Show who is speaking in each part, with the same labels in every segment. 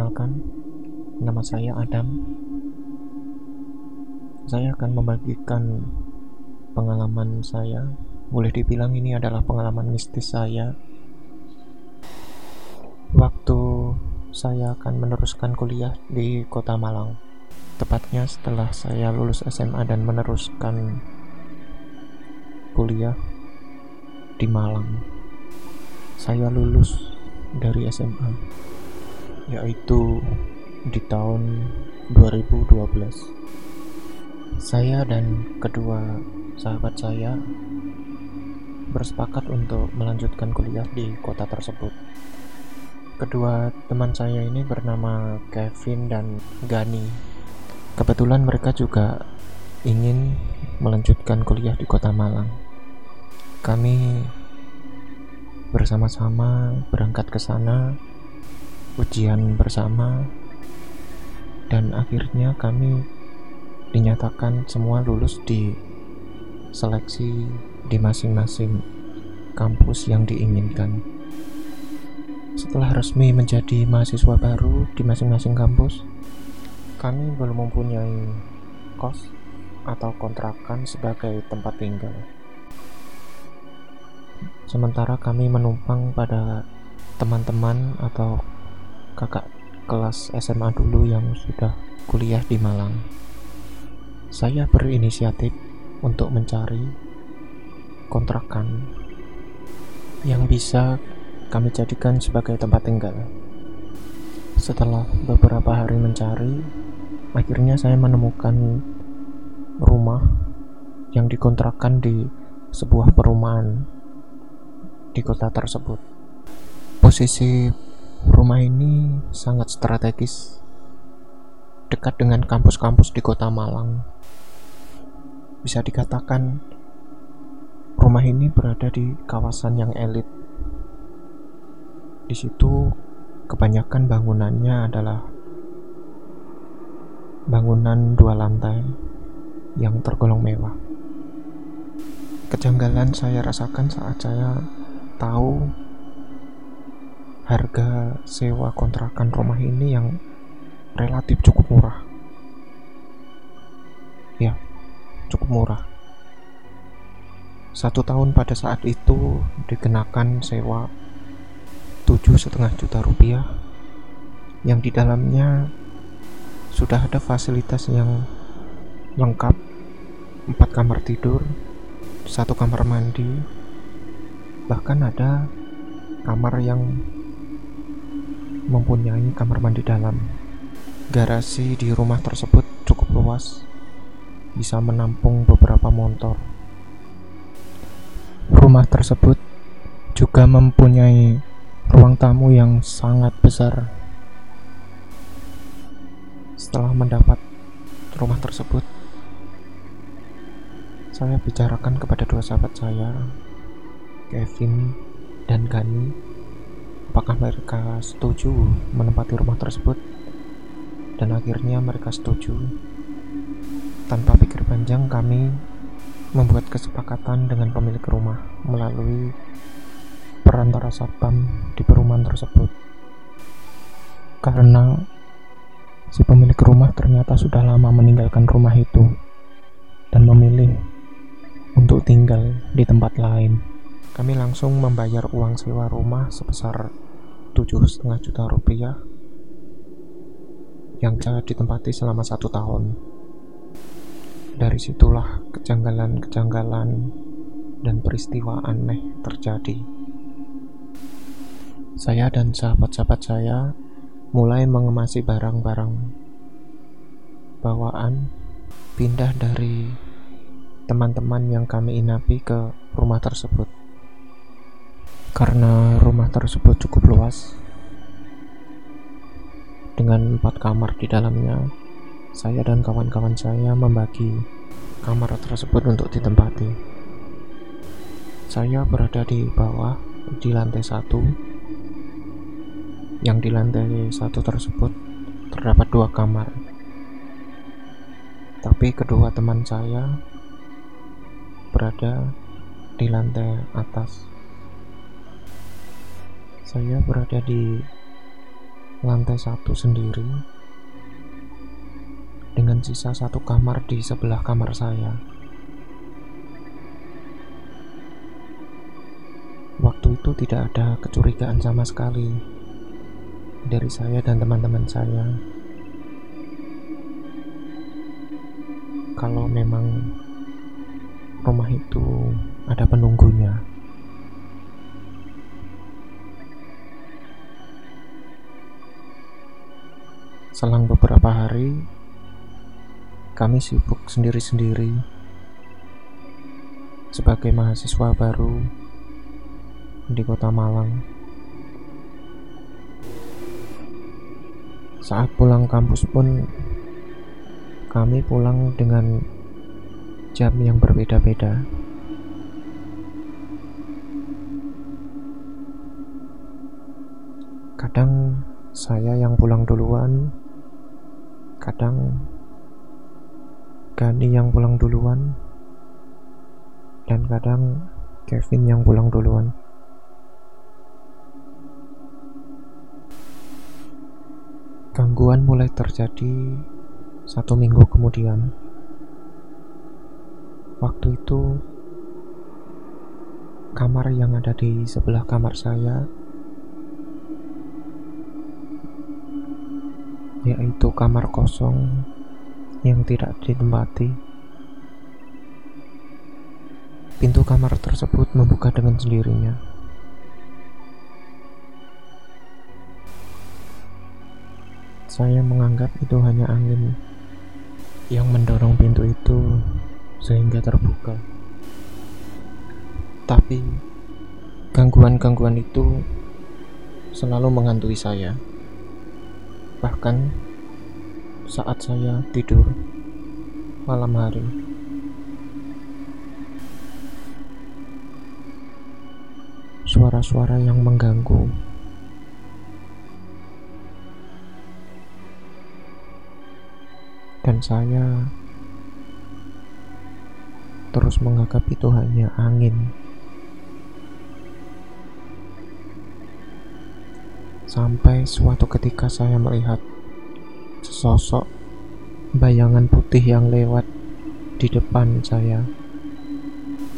Speaker 1: Perkenalkan, nama saya Adam. Saya akan membagikan pengalaman saya. Boleh dibilang ini adalah pengalaman mistis saya. Waktu saya akan meneruskan kuliah di Kota Malang. Tepatnya setelah saya lulus SMA dan meneruskan kuliah di Malang. Saya lulus dari SMA yaitu di tahun 2012. Saya dan kedua sahabat saya bersepakat untuk melanjutkan kuliah di kota tersebut. Kedua teman saya ini bernama Kevin dan Gani. Kebetulan mereka juga ingin melanjutkan kuliah di kota Malang. Kami bersama-sama berangkat ke sana ujian bersama dan akhirnya kami dinyatakan semua lulus di seleksi di masing-masing kampus yang diinginkan. Setelah resmi menjadi mahasiswa baru di masing-masing kampus, kami belum mempunyai kos atau kontrakan sebagai tempat tinggal. Sementara kami menumpang pada teman-teman atau kakak kelas SMA dulu yang sudah kuliah di Malang. Saya berinisiatif untuk mencari kontrakan yang bisa kami jadikan sebagai tempat tinggal. Setelah beberapa hari mencari, akhirnya saya menemukan rumah yang dikontrakkan di sebuah perumahan di kota tersebut. Posisi Rumah ini sangat strategis, dekat dengan kampus-kampus di kota Malang. Bisa dikatakan, rumah ini berada di kawasan yang elit. Di situ, kebanyakan bangunannya adalah bangunan dua lantai yang tergolong mewah. Kejanggalan saya rasakan saat saya tahu harga sewa kontrakan rumah ini yang relatif cukup murah. Ya, cukup murah. Satu tahun pada saat itu dikenakan sewa tujuh setengah juta rupiah yang di dalamnya sudah ada fasilitas yang lengkap empat kamar tidur satu kamar mandi bahkan ada kamar yang mempunyai kamar mandi dalam. Garasi di rumah tersebut cukup luas, bisa menampung beberapa motor. Rumah tersebut juga mempunyai ruang tamu yang sangat besar. Setelah mendapat rumah tersebut, saya bicarakan kepada dua sahabat saya, Kevin dan Gani, apakah mereka setuju menempati rumah tersebut? Dan akhirnya mereka setuju. Tanpa pikir panjang kami membuat kesepakatan dengan pemilik rumah melalui perantara satpam di perumahan tersebut. Karena si pemilik rumah ternyata sudah lama meninggalkan rumah itu dan memilih untuk tinggal di tempat lain kami langsung membayar uang sewa rumah sebesar tujuh setengah juta rupiah yang bisa ditempati selama satu tahun. Dari situlah kejanggalan-kejanggalan dan peristiwa aneh terjadi. Saya dan sahabat-sahabat saya mulai mengemasi barang-barang bawaan pindah dari teman-teman yang kami inapi ke rumah tersebut. Karena rumah tersebut cukup luas, dengan empat kamar di dalamnya, saya dan kawan-kawan saya membagi kamar tersebut untuk ditempati. Saya berada di bawah, di lantai satu, yang di lantai satu tersebut terdapat dua kamar. Tapi kedua teman saya berada di lantai atas saya berada di lantai satu sendiri dengan sisa satu kamar di sebelah kamar saya. Waktu itu tidak ada kecurigaan sama sekali dari saya dan teman-teman saya. Kalau memang rumah itu ada penunggunya. Selang beberapa hari, kami sibuk sendiri-sendiri sebagai mahasiswa baru di kota Malang. Saat pulang kampus pun, kami pulang dengan jam yang berbeda-beda. Kadang saya yang pulang duluan, kadang Gani yang pulang duluan, dan kadang Kevin yang pulang duluan. Gangguan mulai terjadi satu minggu kemudian. Waktu itu, kamar yang ada di sebelah kamar saya, yaitu kamar kosong yang tidak ditempati. Pintu kamar tersebut membuka dengan sendirinya. Saya menganggap itu hanya angin yang mendorong pintu itu sehingga terbuka. Tapi gangguan-gangguan itu selalu menghantui saya. Bahkan saat saya tidur malam hari. Suara-suara yang mengganggu. Dan saya terus menganggap itu hanya angin. Sampai suatu ketika saya melihat sesosok bayangan putih yang lewat di depan saya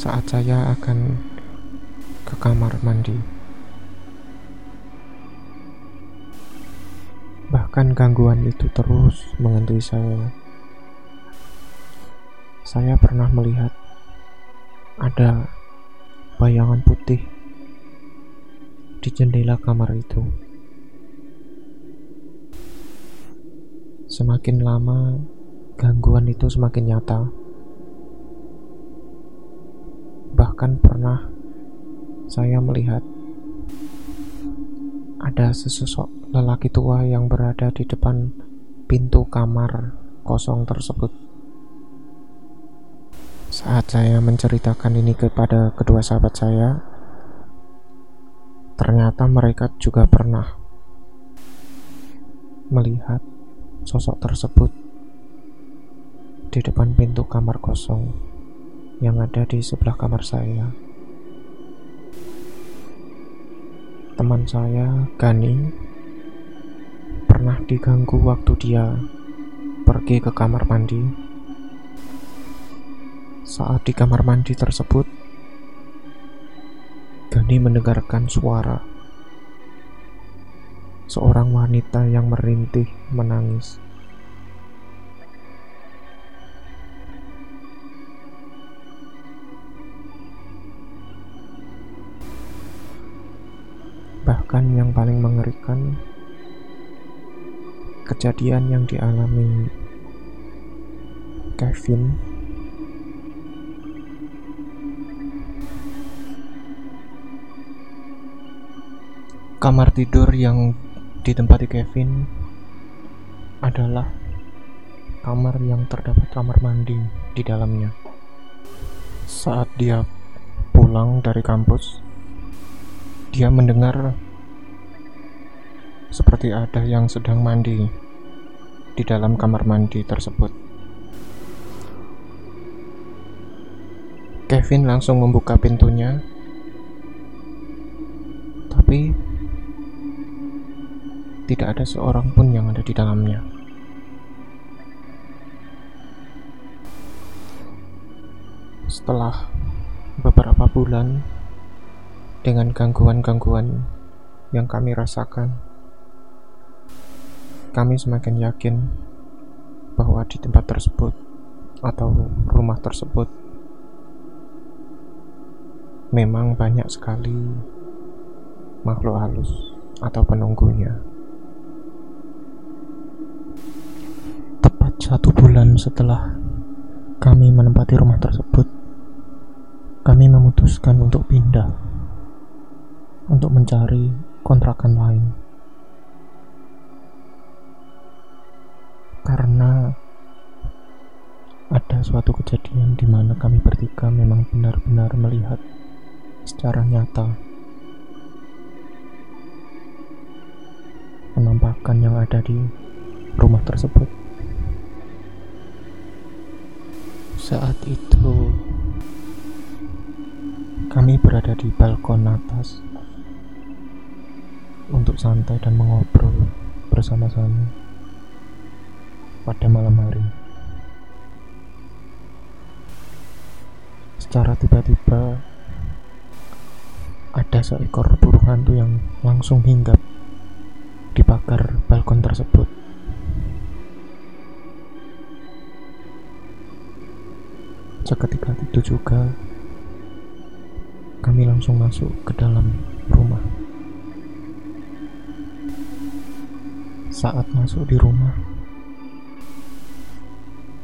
Speaker 1: saat saya akan ke kamar mandi. Bahkan gangguan itu terus menghantui saya. Saya pernah melihat ada bayangan putih di jendela kamar itu. Semakin lama, gangguan itu semakin nyata. Bahkan pernah saya melihat ada sesosok lelaki tua yang berada di depan pintu kamar kosong tersebut. Saat saya menceritakan ini kepada kedua sahabat saya, ternyata mereka juga pernah melihat sosok tersebut di depan pintu kamar kosong yang ada di sebelah kamar saya. Teman saya, Gani, pernah diganggu waktu dia pergi ke kamar mandi. Saat di kamar mandi tersebut, Gani mendengarkan suara seorang wanita yang merintih menangis. Bahkan yang paling mengerikan, kejadian yang dialami Kevin kamar tidur yang ditempati Kevin adalah kamar yang terdapat kamar mandi di dalamnya. Saat dia pulang dari kampus, dia mendengar seperti ada yang sedang mandi di dalam kamar mandi tersebut. Kevin langsung membuka pintunya, tapi tidak ada seorang pun yang ada di dalamnya. Setelah beberapa bulan dengan gangguan-gangguan yang kami rasakan, kami semakin yakin bahwa di tempat tersebut atau rumah tersebut memang banyak sekali makhluk halus atau penunggunya. Satu bulan setelah kami menempati rumah tersebut, kami memutuskan untuk pindah untuk mencari kontrakan lain. Karena ada suatu kejadian di mana kami bertiga memang benar-benar melihat secara nyata penampakan yang ada di rumah tersebut. Saat itu, kami berada di balkon atas untuk santai dan mengobrol bersama-sama pada malam hari. Secara tiba-tiba, ada seekor burung hantu yang langsung hinggap di pagar balkon tersebut. Seketika itu juga kami langsung masuk ke dalam rumah. Saat masuk di rumah,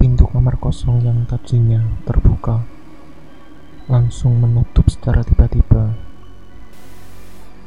Speaker 1: pintu kamar kosong yang tadinya terbuka langsung menutup secara tiba-tiba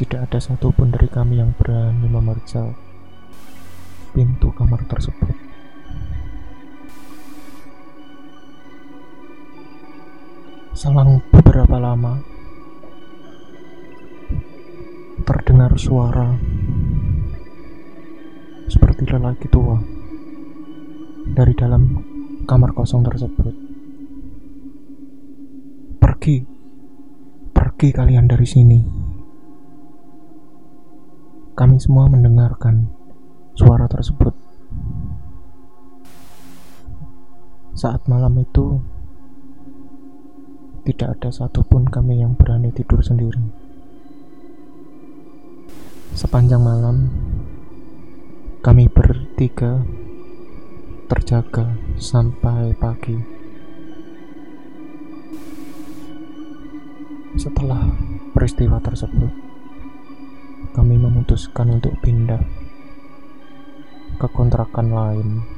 Speaker 1: tidak ada satupun dari kami yang berani memeriksa pintu kamar tersebut. Selang beberapa lama, terdengar suara seperti lelaki tua dari dalam kamar kosong tersebut. Pergi, pergi kalian dari sini. Kami semua mendengarkan suara tersebut. Saat malam itu, tidak ada satupun kami yang berani tidur sendiri. Sepanjang malam, kami bertiga terjaga sampai pagi. Setelah peristiwa tersebut, kami memutuskan untuk pindah ke kontrakan lain